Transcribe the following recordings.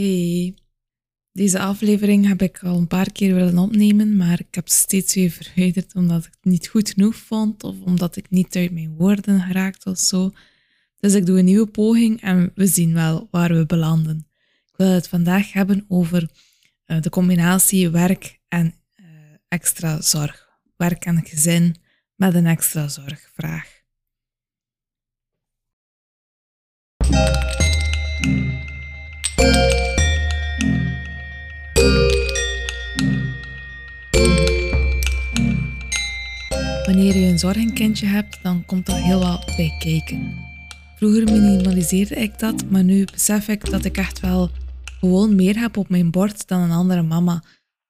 Hey, deze aflevering heb ik al een paar keer willen opnemen, maar ik heb steeds weer verwijderd omdat ik het niet goed genoeg vond of omdat ik niet uit mijn woorden geraakt of zo. Dus ik doe een nieuwe poging en we zien wel waar we belanden. Ik wil het vandaag hebben over uh, de combinatie werk en uh, extra zorg. Werk en gezin met een extra zorgvraag. Wanneer je een zorgenkindje hebt, dan komt er heel wat bij kijken. Vroeger minimaliseerde ik dat, maar nu besef ik dat ik echt wel gewoon meer heb op mijn bord dan een andere mama.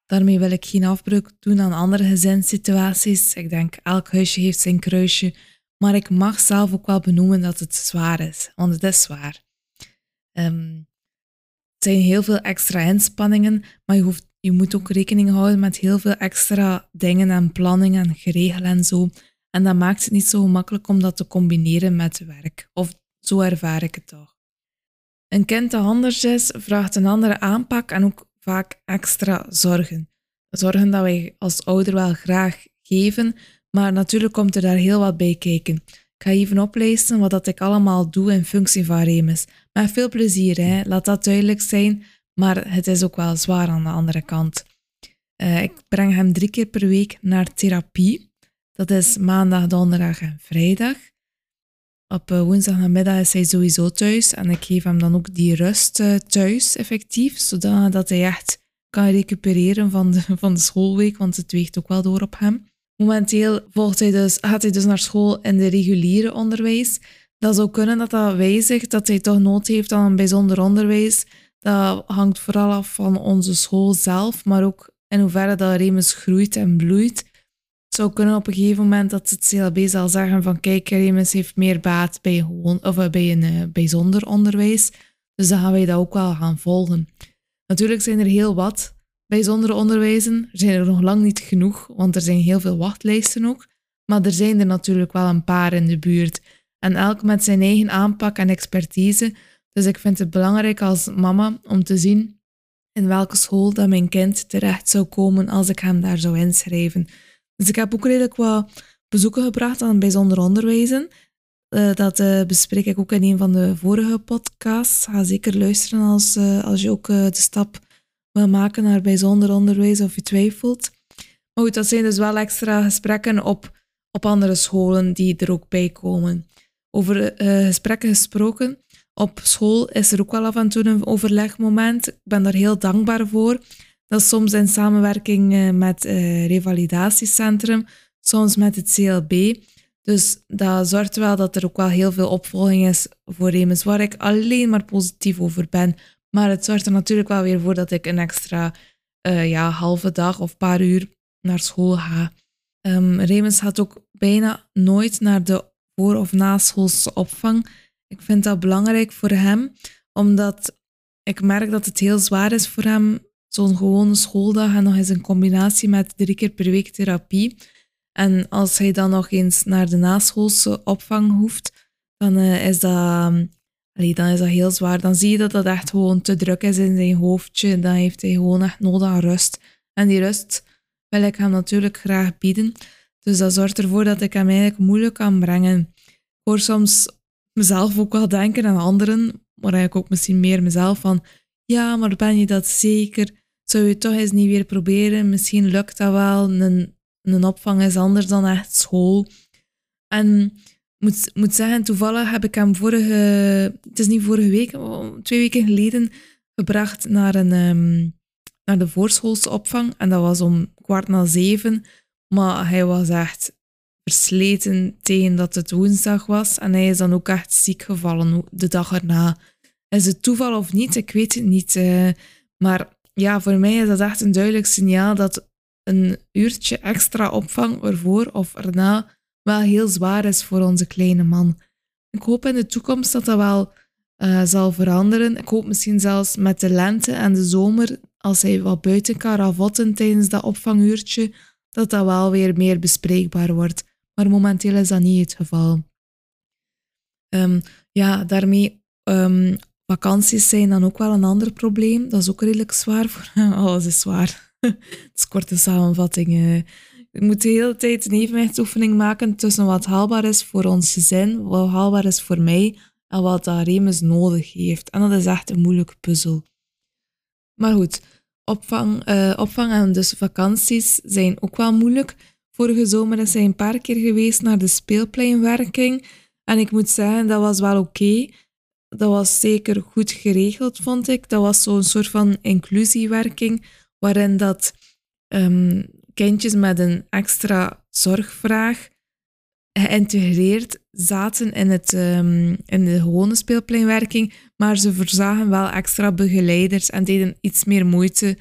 Daarmee wil ik geen afbreuk doen aan andere gezinssituaties. Ik denk, elk huisje heeft zijn kruisje. Maar ik mag zelf ook wel benoemen dat het zwaar is, want het is zwaar. Um, het zijn heel veel extra inspanningen, maar je, hoeft, je moet ook rekening houden met heel veel extra dingen en planningen en geregeld en zo. En dat maakt het niet zo gemakkelijk om dat te combineren met werk. Of zo ervaar ik het toch. Een kind dat anders is, vraagt een andere aanpak en ook vaak extra zorgen. Zorgen dat wij als ouder wel graag geven, maar natuurlijk komt er daar heel wat bij kijken. Ik ga even oplijsten wat dat ik allemaal doe in functie van Remus. Met veel plezier, hè? laat dat duidelijk zijn, maar het is ook wel zwaar aan de andere kant. Uh, ik breng hem drie keer per week naar therapie. Dat is maandag, donderdag en vrijdag. Op uh, woensdag namiddag is hij sowieso thuis en ik geef hem dan ook die rust uh, thuis effectief, zodat hij echt kan recupereren van de, van de schoolweek, want het weegt ook wel door op hem. Momenteel volgt hij dus, gaat hij dus naar school in de reguliere onderwijs. Dat zou kunnen dat dat wijzigt, dat hij toch nood heeft aan een bijzonder onderwijs. Dat hangt vooral af van onze school zelf, maar ook in hoeverre dat Remus groeit en bloeit. Het zou kunnen op een gegeven moment dat het CLB zal zeggen van kijk, Remus heeft meer baat bij, gewoon, of eh, bij een uh, bijzonder onderwijs. Dus dan gaan wij dat ook wel gaan volgen. Natuurlijk zijn er heel wat bijzondere onderwijzen. Er zijn er nog lang niet genoeg, want er zijn heel veel wachtlijsten ook. Maar er zijn er natuurlijk wel een paar in de buurt. En elk met zijn eigen aanpak en expertise. Dus ik vind het belangrijk als mama om te zien in welke school dat mijn kind terecht zou komen als ik hem daar zou inschrijven. Dus ik heb ook redelijk wat bezoeken gebracht aan bijzonder onderwijzen. Uh, dat uh, bespreek ik ook in een van de vorige podcasts. Ga zeker luisteren als, uh, als je ook de stap wil maken naar bijzonder onderwijs of je twijfelt. Maar goed, dat zijn dus wel extra gesprekken op, op andere scholen die er ook bij komen. Over gesprekken gesproken. Op school is er ook wel af en toe een overlegmoment. Ik ben daar heel dankbaar voor. Dat is soms in samenwerking met het revalidatiecentrum, soms met het CLB. Dus dat zorgt wel dat er ook wel heel veel opvolging is voor Remus, waar ik alleen maar positief over ben. Maar het zorgt er natuurlijk wel weer voor dat ik een extra uh, ja, halve dag of paar uur naar school ga. Um, Remus gaat ook bijna nooit naar de voor- of naschoolse opvang. Ik vind dat belangrijk voor hem, omdat ik merk dat het heel zwaar is voor hem, zo'n gewone schooldag en nog eens een combinatie met drie keer per week therapie. En als hij dan nog eens naar de naschoolse opvang hoeft, dan, uh, is, dat, allee, dan is dat heel zwaar. Dan zie je dat dat echt gewoon te druk is in zijn hoofdje. Dan heeft hij gewoon echt nodig aan rust. En die rust wil ik hem natuurlijk graag bieden. Dus dat zorgt ervoor dat ik hem eigenlijk moeilijk kan brengen. Ik hoor soms mezelf ook wel denken aan anderen, maar eigenlijk ook misschien meer mezelf van ja, maar ben je dat zeker? Zou je toch eens niet weer proberen? Misschien lukt dat wel. Een een opvang is anders dan echt school. En moet, moet zeggen, toevallig heb ik hem vorige, het is niet vorige week, twee weken geleden, gebracht naar, een, um, naar de voorschoolse opvang. En dat was om kwart na zeven. Maar hij was echt versleten tegen dat het woensdag was. En hij is dan ook echt ziek gevallen de dag erna. Is het toeval of niet? Ik weet het niet. Uh, maar ja, voor mij is dat echt een duidelijk signaal dat een uurtje extra opvang ervoor of erna wel heel zwaar is voor onze kleine man. Ik hoop in de toekomst dat dat wel uh, zal veranderen. Ik hoop misschien zelfs met de lente en de zomer, als hij wat buiten kan ravotten tijdens dat opvanguurtje, dat dat wel weer meer bespreekbaar wordt. Maar momenteel is dat niet het geval. Um, ja, daarmee um, vakanties zijn dan ook wel een ander probleem. Dat is ook redelijk zwaar voor... Alles is zwaar. Het is korte samenvatting. Je moet de hele tijd een evenwichtsoefening maken tussen wat haalbaar is voor ons gezin, wat haalbaar is voor mij en wat dat Remus nodig heeft. En dat is echt een moeilijke puzzel. Maar goed, opvang, uh, opvang en dus vakanties zijn ook wel moeilijk. Vorige zomer is hij een paar keer geweest naar de speelpleinwerking. En ik moet zeggen, dat was wel oké. Dat was zeker goed geregeld, vond ik. Dat was zo'n soort van inclusiewerking, waarin dat um, kindjes met een extra zorgvraag geïntegreerd zaten in, het, um, in de gewone speelpleinwerking, maar ze verzagen wel extra begeleiders en deden iets meer moeite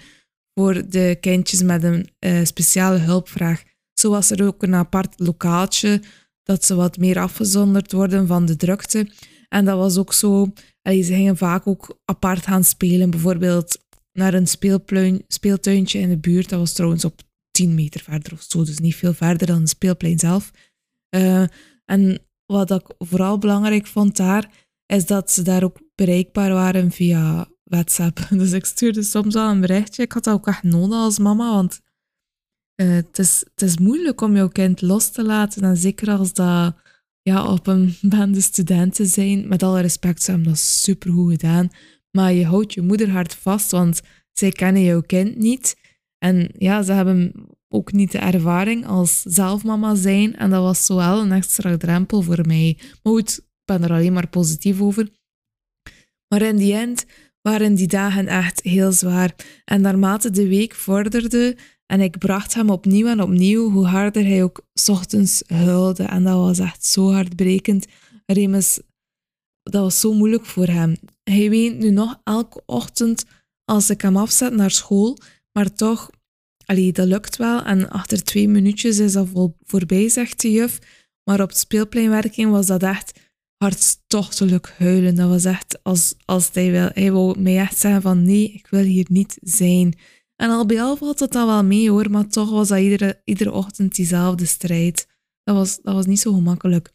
voor de kindjes met een uh, speciale hulpvraag. Zo was er ook een apart lokaaltje dat ze wat meer afgezonderd worden van de drukte. En dat was ook zo, ze gingen vaak ook apart gaan spelen, bijvoorbeeld naar een speeltuintje in de buurt. Dat was trouwens op 10 meter verder of zo, dus niet veel verder dan het speelplein zelf. Uh, en wat ik vooral belangrijk vond daar, is dat ze daar ook bereikbaar waren via WhatsApp. Dus ik stuurde soms wel een berichtje. Ik had dat ook echt nodig als mama, want uh, het, is, moeilijk om jouw kind los te laten. En zeker als dat ja, op een bende studenten zijn. Met alle respect, ze hebben dat supergoed gedaan. Maar je houdt je moederhart vast, want zij kennen jouw kind niet. En ja, ze hebben ook niet de ervaring als zelfmama zijn. En dat was zo wel een extra drempel voor mij. Maar goed, ik ben er alleen maar positief over. Maar in die end waren die dagen echt heel zwaar. En naarmate de week vorderde en ik bracht hem opnieuw en opnieuw, hoe harder hij ook ochtends huilde. En dat was echt zo hardbrekend. Remus, dat was zo moeilijk voor hem. Hij weent nu nog elke ochtend als ik hem afzet naar school. Maar toch, allee, dat lukt wel. En achter twee minuutjes is dat voorbij, zegt de juf. Maar op speelpleinwerking was dat echt hartstochtelijk huilen. Dat was echt als, als hij wil. Hij wou mij echt zeggen van nee, ik wil hier niet zijn. En al bij al valt dat dan wel mee hoor, maar toch was dat iedere, iedere ochtend diezelfde strijd. Dat was, dat was niet zo gemakkelijk.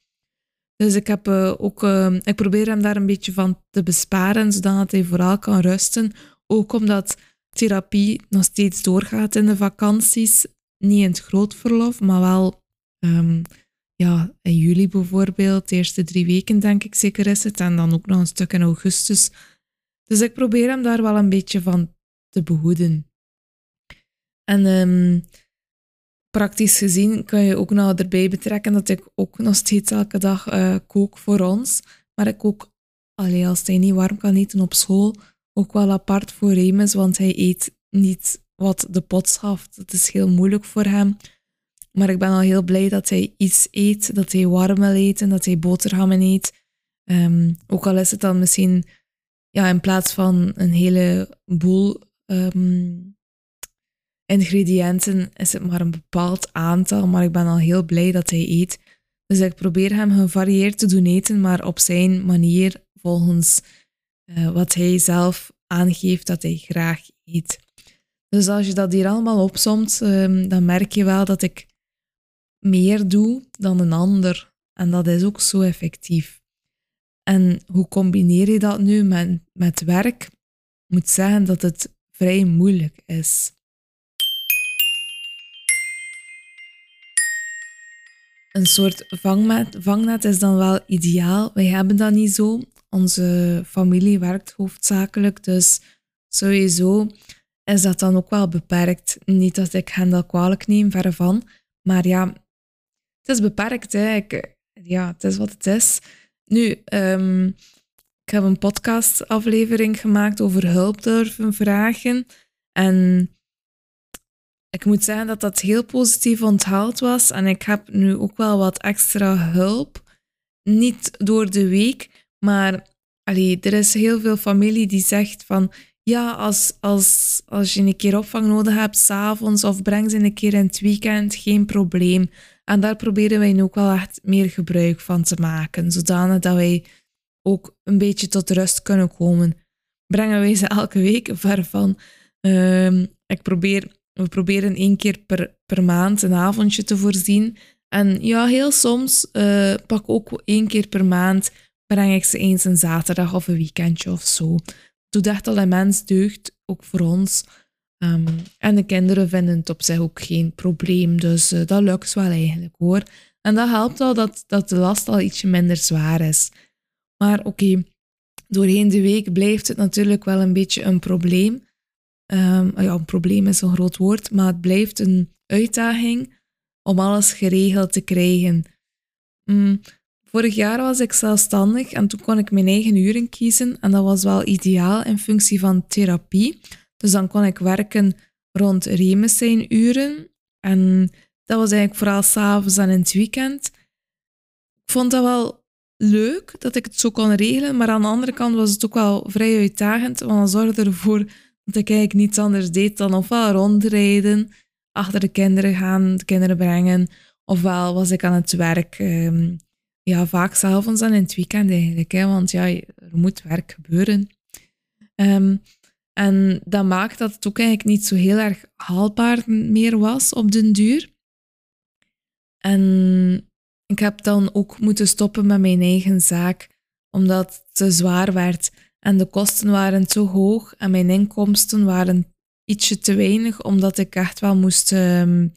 Dus ik, heb, uh, ook, uh, ik probeer hem daar een beetje van te besparen, zodat hij vooral kan rusten. Ook omdat therapie nog steeds doorgaat in de vakanties. Niet in het grootverlof, maar wel um, ja, in juli bijvoorbeeld. De eerste drie weken denk ik zeker is het. En dan ook nog een stuk in augustus. Dus ik probeer hem daar wel een beetje van te behoeden. En um, praktisch gezien kan je ook nog erbij betrekken dat ik ook nog steeds elke dag uh, kook voor ons. Maar ik kook, allee, als hij niet warm kan eten op school, ook wel apart voor Remus, want hij eet niet wat de pot schaft. Het is heel moeilijk voor hem. Maar ik ben al heel blij dat hij iets eet, dat hij warm wil eten, dat hij boterhammen eet. Um, ook al is het dan misschien ja, in plaats van een hele boel um, ingrediënten, is het maar een bepaald aantal. Maar ik ben al heel blij dat hij eet. Dus ik probeer hem gevarieerd te doen eten, maar op zijn manier, volgens uh, wat hij zelf aangeeft dat hij graag eet. Dus als je dat hier allemaal opsomt, um, dan merk je wel dat ik meer doe dan een ander. En dat is ook zo effectief. En hoe combineer je dat nu met, met werk? Ik moet zeggen dat het vrij moeilijk is. Een soort vangnet, vangnet is dan wel ideaal. Wij hebben dat niet zo. Onze familie werkt hoofdzakelijk, dus sowieso is dat dan ook wel beperkt. Niet dat ik hen dat kwalijk neem, verre van. Maar ja, het is beperkt. Hè. Ja, het is wat het is. Nu, um, ik heb een podcastaflevering gemaakt over hulp durven vragen. En ik moet zeggen dat dat heel positief onthaald was. En ik heb nu ook wel wat extra hulp. Niet door de week, maar allee, er is heel veel familie die zegt van ja, als, als, als je een keer opvang nodig hebt, s'avonds of breng ze een keer in het weekend, geen probleem. En daar proberen wij nu ook wel echt meer gebruik van te maken, zodanig dat wij ook een beetje tot rust kunnen komen. Brengen wij ze elke week ver van. Uh, ik probeer, we proberen één keer per, per maand een avondje te voorzien. En ja, heel soms uh, pak ook één keer per maand breng ik ze eens een zaterdag of een weekendje of zo. Doet echt al immens deugd, ook voor ons. Ehm, en de kinderen vinden het op zich ook geen probleem. Dus uh, dat lukt wel eigenlijk hoor. En dat helpt al dat, dat de last al ietsje minder zwaar is. Maar oké, doorheen de week blijft het natuurlijk wel een beetje een probleem. Um, ja, een probleem is een groot woord, maar het blijft een uitdaging om alles geregeld te krijgen. Mm, vorig jaar was ik zelfstandig en toen kon ik mijn eigen uren kiezen en dat was wel ideaal in functie van therapie. Dus dan kon ik werken rond zijn uren en dat was eigenlijk vooral s'avonds en in het weekend. Ik vond dat wel leuk dat ik het zo kon regelen, maar aan de andere kant was het ook wel vrij uitdagend, want dat zorgde ervoor dat ik niets anders deed dan ofwel rondrijden, achter de kinderen gaan, de kinderen brengen, ofwel was ik aan het werk. Um, ja, vaak s'avonds en in het weekend eigenlijk, hè, want ja, er moet werk gebeuren. Um, en dat maakt dat het ook eigenlijk niet zo heel erg haalbaar meer was op den duur. En ik heb dan ook moeten stoppen met mijn eigen zaak, omdat het te zwaar werd. En de kosten waren te hoog en mijn inkomsten waren ietsje te weinig, omdat ik echt wel moest ehm,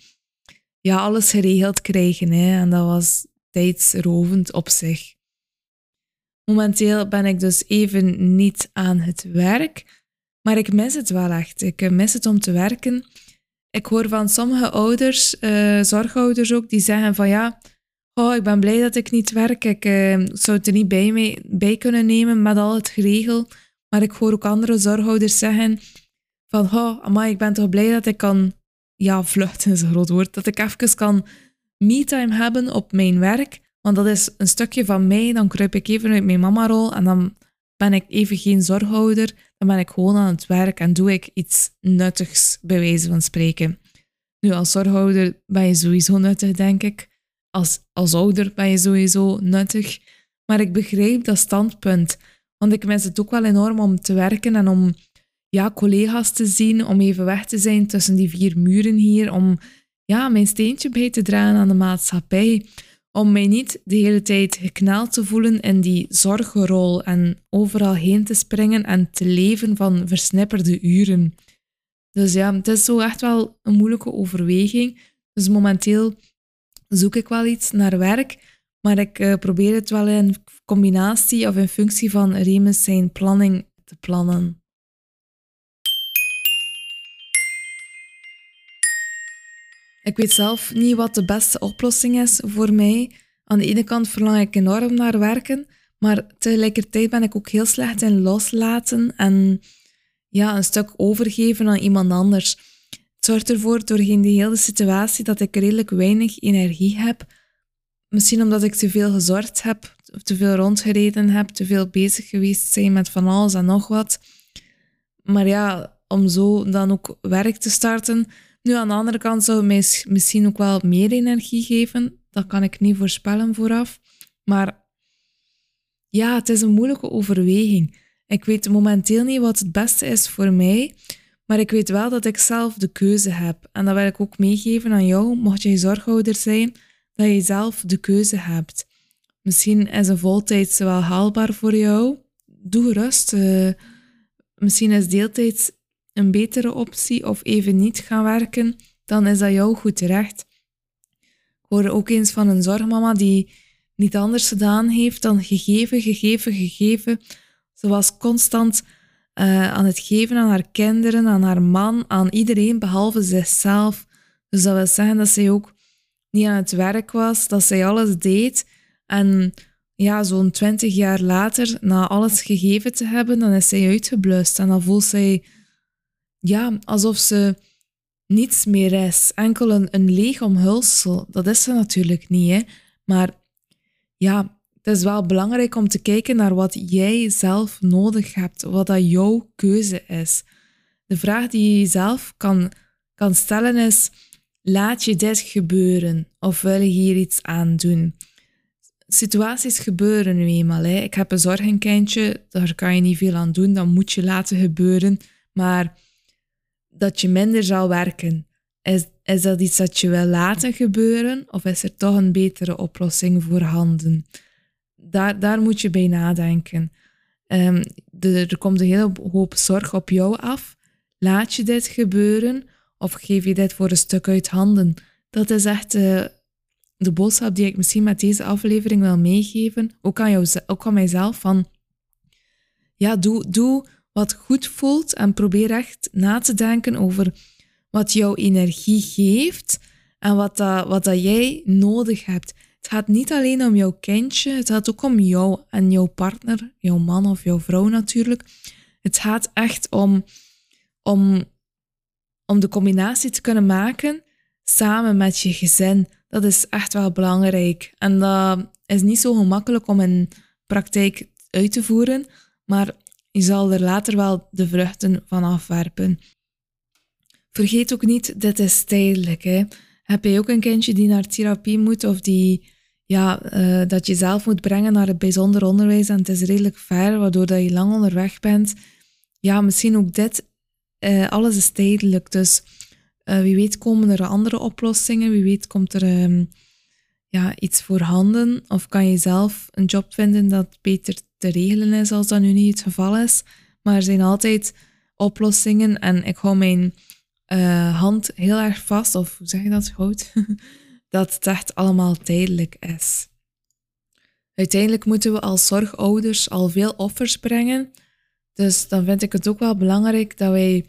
ja, alles geregeld krijgen. Hè. En dat was tijdsrovend op zich. Momenteel ben ik dus even niet aan het werk, maar ik mis het wel echt. Ik eh, mis het om te werken. Ik hoor van sommige ouders, uh, zorgouders ook, die zeggen van ja, oh, ik ben blij dat ik niet werk. Ik uh, zou het er niet bij, mee, bij kunnen nemen met al het geregel. Maar ik hoor ook andere zorgouders zeggen van oh, amai, ik ben toch blij dat ik kan, ja, vluchten is een groot woord, dat ik even kan me-time hebben op mijn werk. Want dat is een stukje van mij. Dan kruip ik even uit mijn mama-rol en dan ben ik even geen zorghouder, dan ben ik gewoon aan het werk en doe ik iets nuttigs, bij wijze van spreken. Nu, als zorghouder ben je sowieso nuttig, denk ik. Als, als ouder ben je sowieso nuttig. Maar ik begrijp dat standpunt. Want ik mis het ook wel enorm om te werken en om ja, collega's te zien, om even weg te zijn tussen die vier muren hier, om ja, mijn steentje bij te dragen aan de maatschappij om mij niet de hele tijd gekneld te voelen in die zorgrol en overal heen te springen en te leven van versnipperde uren. Dus ja, het is zo echt wel een moeilijke overweging. Dus momenteel zoek ik wel iets naar werk, maar ik uh, probeer het wel in combinatie of in functie van Remus zijn planning te plannen. Ik weet zelf niet wat de beste oplossing is voor mij. Aan de ene kant verlang ik enorm naar werken, maar tegelijkertijd ben ik ook heel slecht in loslaten en ja, een stuk overgeven aan iemand anders. Het zorgt ervoor, doorheen de hele situatie, dat ik redelijk weinig energie heb. Misschien omdat ik te veel gezorgd heb, te veel rondgereden heb, te veel bezig geweest zijn met van alles en nog wat. Maar ja, om zo dan ook werk te starten, nu, aan de andere kant zou het mij misschien ook wel meer energie geven. Dat kan ik niet voorspellen vooraf. Maar ja, het is een moeilijke overweging. Ik weet momenteel niet wat het beste is voor mij, maar ik weet wel dat ik zelf de keuze heb. En dat wil ik ook meegeven aan jou, mocht jij zorghouder zijn, dat je zelf de keuze hebt. Misschien is een voltijd wel haalbaar voor jou. Doe rust. Uh, misschien is deeltijds een betere optie of even niet gaan werken, dan is dat jou goed terecht. Ik hoorde ook eens van een zorgmama die niet anders gedaan heeft dan gegeven, gegeven, gegeven. Was constant uh, aan het geven aan haar kinderen, aan haar man, aan iedereen behalve zichzelf. Dus dat wil zeggen dat zij ook niet aan het werk was, dat zij alles deed. En ja, zo'n twintig jaar later, na alles gegeven te hebben, dan is zij uitgeblust. En dan voelt zij ja, alsof ze niets meer is. Enkel een, een leeg omhulsel. Dat is ze natuurlijk niet, hè. Maar ja, het is wel belangrijk om te kijken naar wat jij zelf nodig hebt, wat dat jouw keuze is. De vraag die je jezelf kan, kan stellen is, laat je dit gebeuren of wil je hier iets aan doen? Situaties gebeuren nu eenmaal. Hè. Ik heb een zorgenkindje, daar kan je niet veel aan doen, dat moet je laten gebeuren. Maar dat je minder zal werken. Is, is dat iets dat je wil laten gebeuren of is er toch een betere oplossing voorhanden? Daar, daar moet je bij nadenken. Ehm, er komt een hele hoop zorg op jou af. Laat je dit gebeuren of geef je dit voor een stuk uit handen? Dat is echt uh, de boodschap die ik misschien met deze aflevering wil meegeven. Ook aan, jou, ook aan mijzelf. Van, ja, doe, doe wat goed voelt en probeer echt na te denken over wat jouw energie geeft en wat, dat, wat dat jij nodig hebt. Het gaat niet alleen om jouw kindje, het gaat ook om jou en jouw partner, jouw man of jouw vrouw natuurlijk. Het gaat echt om, om, om de combinatie te kunnen maken samen met je gezin. Dat is echt wel belangrijk. En dat is niet zo gemakkelijk om in praktijk uit te voeren, maar je zal er later wel de vruchten van afwerpen. Vergeet ook niet, dit is tijdelijk. Hè. Heb je ook een kindje die naar therapie moet of die, ja, uh, dat je zelf moet brengen naar het bijzonder onderwijs en het is redelijk ver, waardoor dat je lang onderweg bent? Ja, misschien ook dit. Uh, alles is tijdelijk, dus uh, wie weet komen er andere oplossingen, wie weet komt er um, ja, iets voorhanden of kan je zelf een job vinden dat beter te regelen is als dat nu niet het geval is. Maar er zijn altijd oplossingen en ik hou mijn hand heel erg vast, of hoe zeg je dat, hout, dat het echt allemaal tijdelijk is. Uiteindelijk moeten we als zorgouders al veel offers brengen. Dus dan vind ik het ook wel belangrijk dat wij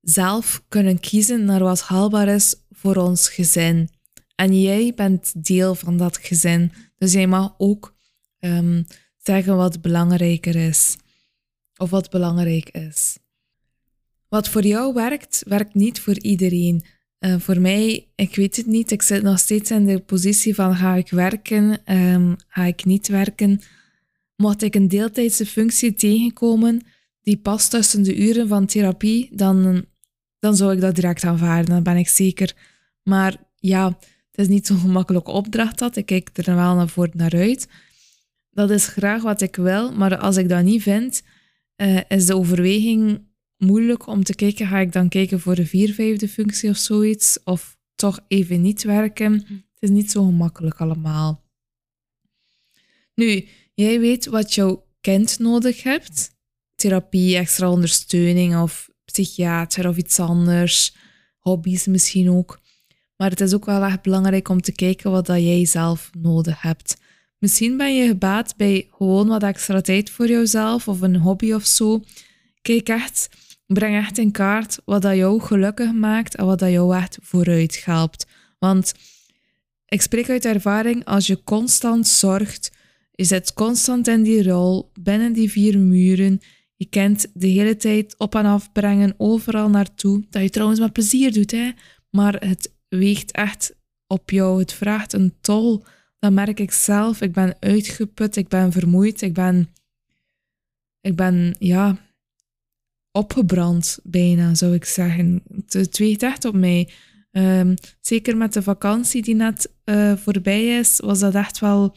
zelf kunnen kiezen naar wat haalbaar is voor ons gezin. En jij bent deel van dat gezin. Dus jij mag ook um, zeggen wat belangrijker is. Of wat belangrijk is. Wat voor jou werkt, werkt niet voor iedereen. Uh, voor mij, ik weet het niet. Ik zit nog steeds in de positie van ga ik werken, um, ga ik niet werken. Mocht ik een deeltijdse functie tegenkomen die past tussen de uren van therapie, dan, dan zou ik dat direct aanvaarden. Dan ben ik zeker. Maar ja, het is niet zo'n gemakkelijke opdracht dat. Ik kijk er wel naar voor naar uit. Dat is graag wat ik wil, maar als ik dat niet vind, uh, is de overweging moeilijk om te kijken, ga ik dan kijken voor de vier vijfde functie of zoiets, of toch even niet werken. Hm. Het is niet zo gemakkelijk allemaal. Nu, jij weet wat jouw kind nodig hebt. Therapie, extra ondersteuning of psychiater of iets anders. Hobby's misschien ook. Maar het is ook wel echt belangrijk om te kijken wat dat jij zelf nodig hebt. Misschien ben je gebaat bij gewoon wat extra tijd voor jouzelf of een hobby of zo. Kijk echt breng echt in kaart wat dat jou gelukkig maakt en wat dat jou echt vooruit helpt. Want ik spreek uit ervaring, als je constant zorgt, je zit constant in die rol, binnen die vier muren, je kent de hele tijd op en af brengen, overal naartoe, dat je trouwens met plezier doet, hè? maar het weegt echt op jou, het vraagt een tol. Dat merk ik zelf. Ik ben uitgeput, ik ben vermoeid, ik ben, ik ben ja, opgebrand, bijna zou ik zeggen. Het, weegt echt op mij. Ehm, zeker met de vakantie die net uh, voorbij is, was dat echt wel.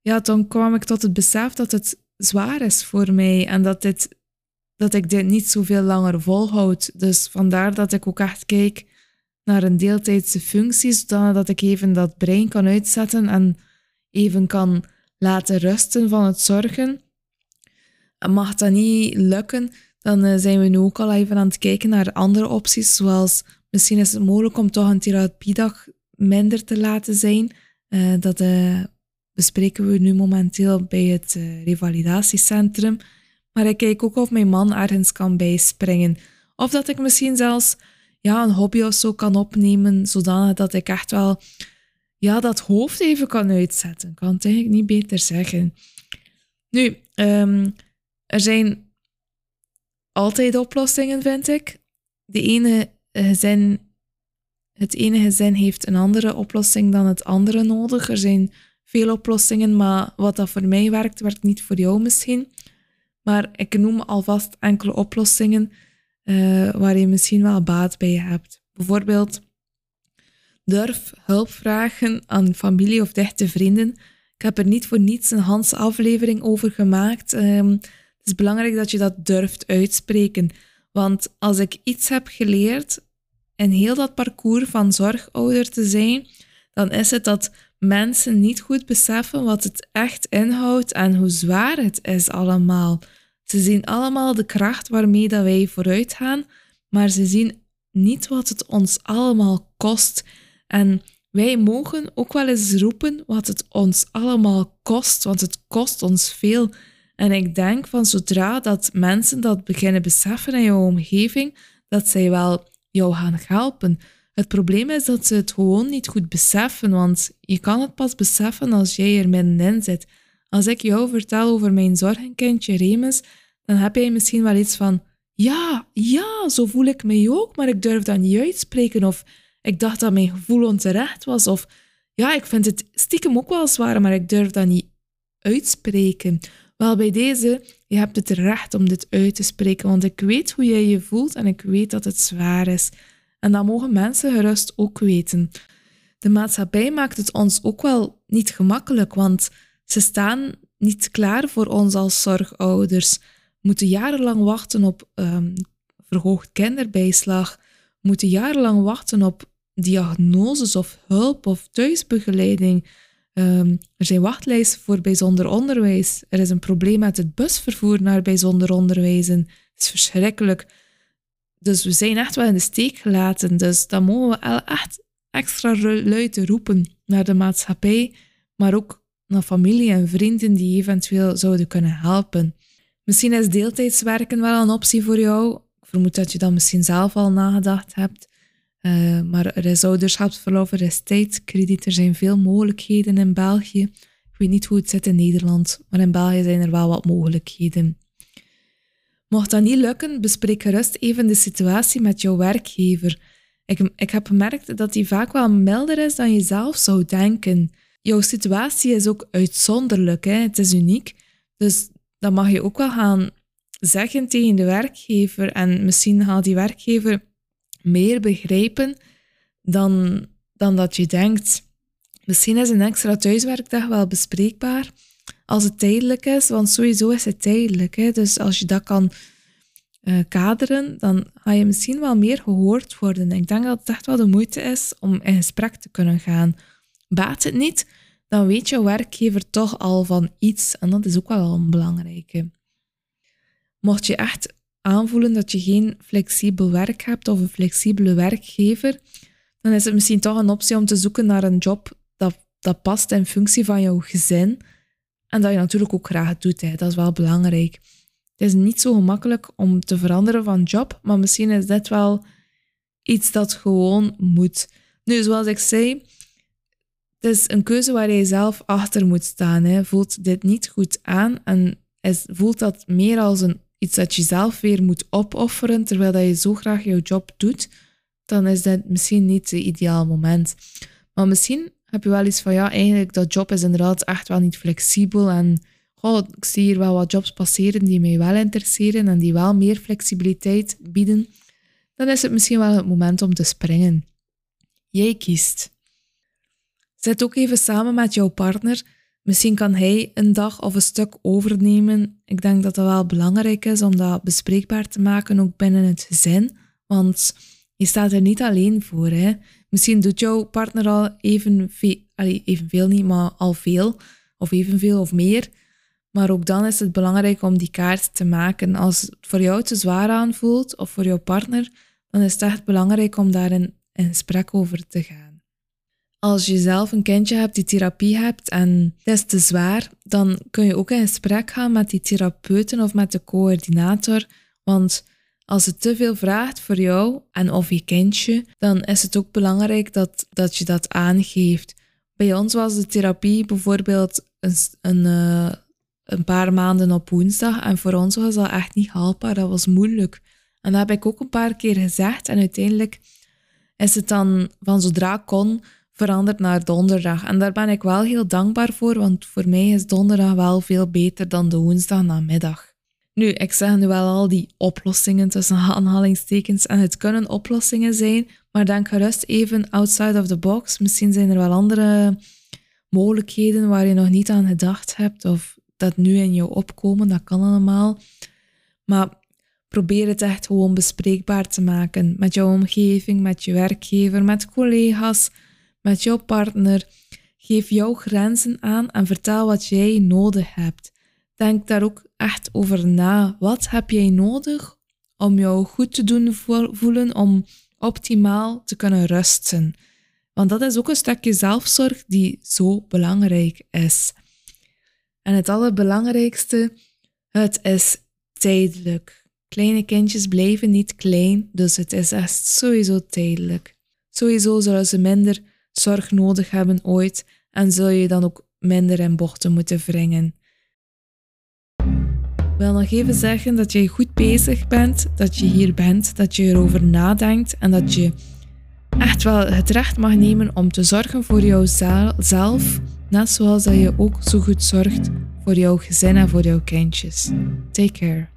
Ja, dan kwam ik tot het besef dat het zwaar is voor mij en dat, dit, dat ik dit niet zoveel langer volhoud. Dus vandaar dat ik ook echt kijk naar een deeltijdse functie, zodat ik even dat brein kan uitzetten en even kan laten rusten van het zorgen. Mag dat niet lukken, dan eh, zijn we nu ook al even aan het kijken naar andere opties, zoals misschien is het mogelijk om toch een therapiedag minder te laten zijn. Uh, dat uh, bespreken we nu momenteel bij het revalidatiecentrum. Maar ik kijk ook of mijn man ergens kan bijspringen. Of dat ik misschien zelfs ja, een hobby of zo kan opnemen, zodanig dat ik echt wel ja, dat hoofd even kan uitzetten. Kan het eigenlijk niet beter zeggen. Nu, um, er zijn altijd oplossingen, vind ik. De ene gezin, het ene gezin heeft een andere oplossing dan het andere nodig. Er zijn veel oplossingen, maar wat dat voor mij werkt, werkt niet voor jou misschien. Maar ik noem alvast enkele oplossingen uh, waar je misschien wel baat bij hebt. Bijvoorbeeld, durf hulp vragen aan familie of dichte vrienden. Ik heb er niet voor niets een Hans aflevering over gemaakt. Het is belangrijk dat je dat durft uitspreken. Want als ik iets heb geleerd in heel dat parcours van zorgouder te zijn, dan is het dat mensen niet goed beseffen wat het echt inhoudt en hoe zwaar het is allemaal. Ze zien allemaal de kracht waarmee dat wij vooruit gaan, maar ze zien niet wat het ons allemaal kost. En wij mogen ook wel eens roepen wat het ons allemaal kost, want het kost ons veel. En ik denk van zodra dat mensen dat beginnen beseffen in jouw omgeving, dat zij wel jou gaan helpen. Het probleem is dat ze het gewoon niet goed beseffen, want je kan het pas beseffen als jij er middenin zit. Als ik jou vertel over mijn zorgenkindje Remus, dan heb jij misschien wel iets van: ja, ja, zo voel ik me ook, maar ik durf dat niet uitspreken. Of ik dacht dat mijn gevoel onterecht was. Of ja, ik vind het stiekem ook wel zwaar, maar ik durf dat niet uitspreken. Wel, bij deze, je hebt het recht om dit uit te spreken, want ik weet hoe jij je voelt en ik weet dat het zwaar is. En dat mogen mensen gerust ook weten. De maatschappij maakt het ons ook wel niet gemakkelijk, want ze staan niet klaar voor ons als zorgouders, moeten jarenlang wachten op um, verhoogd kinderbijslag, moeten jarenlang wachten op diagnoses of hulp of thuisbegeleiding. Um, er zijn wachtlijsten voor bijzonder onderwijs. Er is een probleem met het busvervoer naar bijzonder onderwijs. Het is verschrikkelijk. Dus we zijn echt wel in de steek gelaten. Dus dan mogen we echt extra luid roepen naar de maatschappij, maar ook naar familie en vrienden die eventueel zouden kunnen helpen. Misschien is deeltijdswerken wel een optie voor jou. Ik vermoed dat je dat misschien zelf al nagedacht hebt. Uh, maar er is ouderschapsverlof, er is tijdskrediet, er zijn veel mogelijkheden in België. Ik weet niet hoe het zit in Nederland, maar in België zijn er wel wat mogelijkheden. Mocht dat niet lukken, bespreek gerust even de situatie met jouw werkgever. Ik, ik heb gemerkt dat die vaak wel milder is dan je zelf zou denken. Jouw situatie is ook uitzonderlijk, hè? het is uniek. Dus dan mag je ook wel gaan zeggen tegen de werkgever. En misschien gaat die werkgever meer begrijpen dan, dan dat je denkt. Misschien is een extra thuiswerkdag wel bespreekbaar als het tijdelijk is, want sowieso is het tijdelijk. Hè? Dus als je dat kan uh, kaderen, dan ga je misschien wel meer gehoord worden. Ik denk dat het echt wel de moeite is om in gesprek te kunnen gaan. Baat het niet, dan weet jouw werkgever toch al van iets. En dat is ook wel een belangrijke. Mocht je echt aanvoelen dat je geen flexibel werk hebt of een flexibele werkgever, dan is het misschien toch een optie om te zoeken naar een job dat, dat past in functie van jouw gezin. En dat je natuurlijk ook graag doet. Hè. Dat is wel belangrijk. Het is niet zo gemakkelijk om te veranderen van job, maar misschien is dit wel iets dat gewoon moet. Nu, zoals ik zei, het is een keuze waar je zelf achter moet staan. Hè. Voelt dit niet goed aan en is, voelt dat meer als een, iets dat je zelf weer moet opofferen terwijl dat je zo graag jouw job doet, dan is dat misschien niet het ideaal moment. Maar misschien heb je wel iets van, ja, eigenlijk dat job is inderdaad echt wel niet flexibel en oh, ik zie hier wel wat jobs passeren die mij wel interesseren en die wel meer flexibiliteit bieden. Dan is het misschien wel het moment om te springen. Jij kiest. Zet ook even samen met jouw partner. Misschien kan hij een dag of een stuk overnemen. Ik denk dat dat wel belangrijk is om dat bespreekbaar te maken, ook binnen het gezin. Want je staat er niet alleen voor. Hè? Misschien doet jouw partner al evenveel, evenveel niet, maar al veel, of evenveel of meer. Maar ook dan is het belangrijk om die kaart te maken. Als het voor jou te zwaar aanvoelt, of voor jouw partner, dan is het echt belangrijk om daar in, gesprek over te gaan. Als je zelf een kindje hebt die therapie hebt en het is te zwaar, dan kun je ook in gesprek gaan met die therapeuten of met de coördinator. Want als het te veel vraagt voor jou en of je kindje, dan is het ook belangrijk dat, dat je dat aangeeft. Bij ons was de therapie bijvoorbeeld een, een, eh, een paar maanden op woensdag en voor ons was dat echt niet haalbaar, dat was moeilijk. En dat heb ik ook een paar keer gezegd en uiteindelijk is het dan van zodra kon veranderd naar donderdag. En daar ben ik wel heel dankbaar voor, want voor mij is donderdag wel veel beter dan de woensdag namiddag. Nu, ik zeg nu wel al die oplossingen tussen aanhalingstekens en het kunnen oplossingen zijn, maar denk gerust even outside of the box. Misschien zijn er wel andere mogelijkheden waar je nog niet aan gedacht hebt of dat nu in jou opkomen, dat kan allemaal. Maar probeer het echt gewoon bespreekbaar te maken met jouw omgeving, met je werkgever, met collega's, met jouw partner. Geef jouw grenzen aan en vertel wat jij nodig hebt. Denk daar ook echt over na. Wat heb jij nodig om jou goed te doen voelen, om optimaal te kunnen rusten? Want dat is ook een stukje zelfzorg die zo belangrijk is. En het allerbelangrijkste, het is tijdelijk. Kleine kindjes blijven niet klein, dus het is echt sowieso tijdelijk. Sowieso zullen ze minder zorg nodig hebben ooit en zul je dan ook minder in bochten moeten wringen. Ik wil nog even zeggen dat je goed bezig bent, dat je hier bent, dat je erover nadenkt en dat je echt wel het recht mag nemen om te zorgen voor jouzelf, net zoals dat je ook zo goed zorgt voor jouw gezin en voor jouw kindjes. Take care.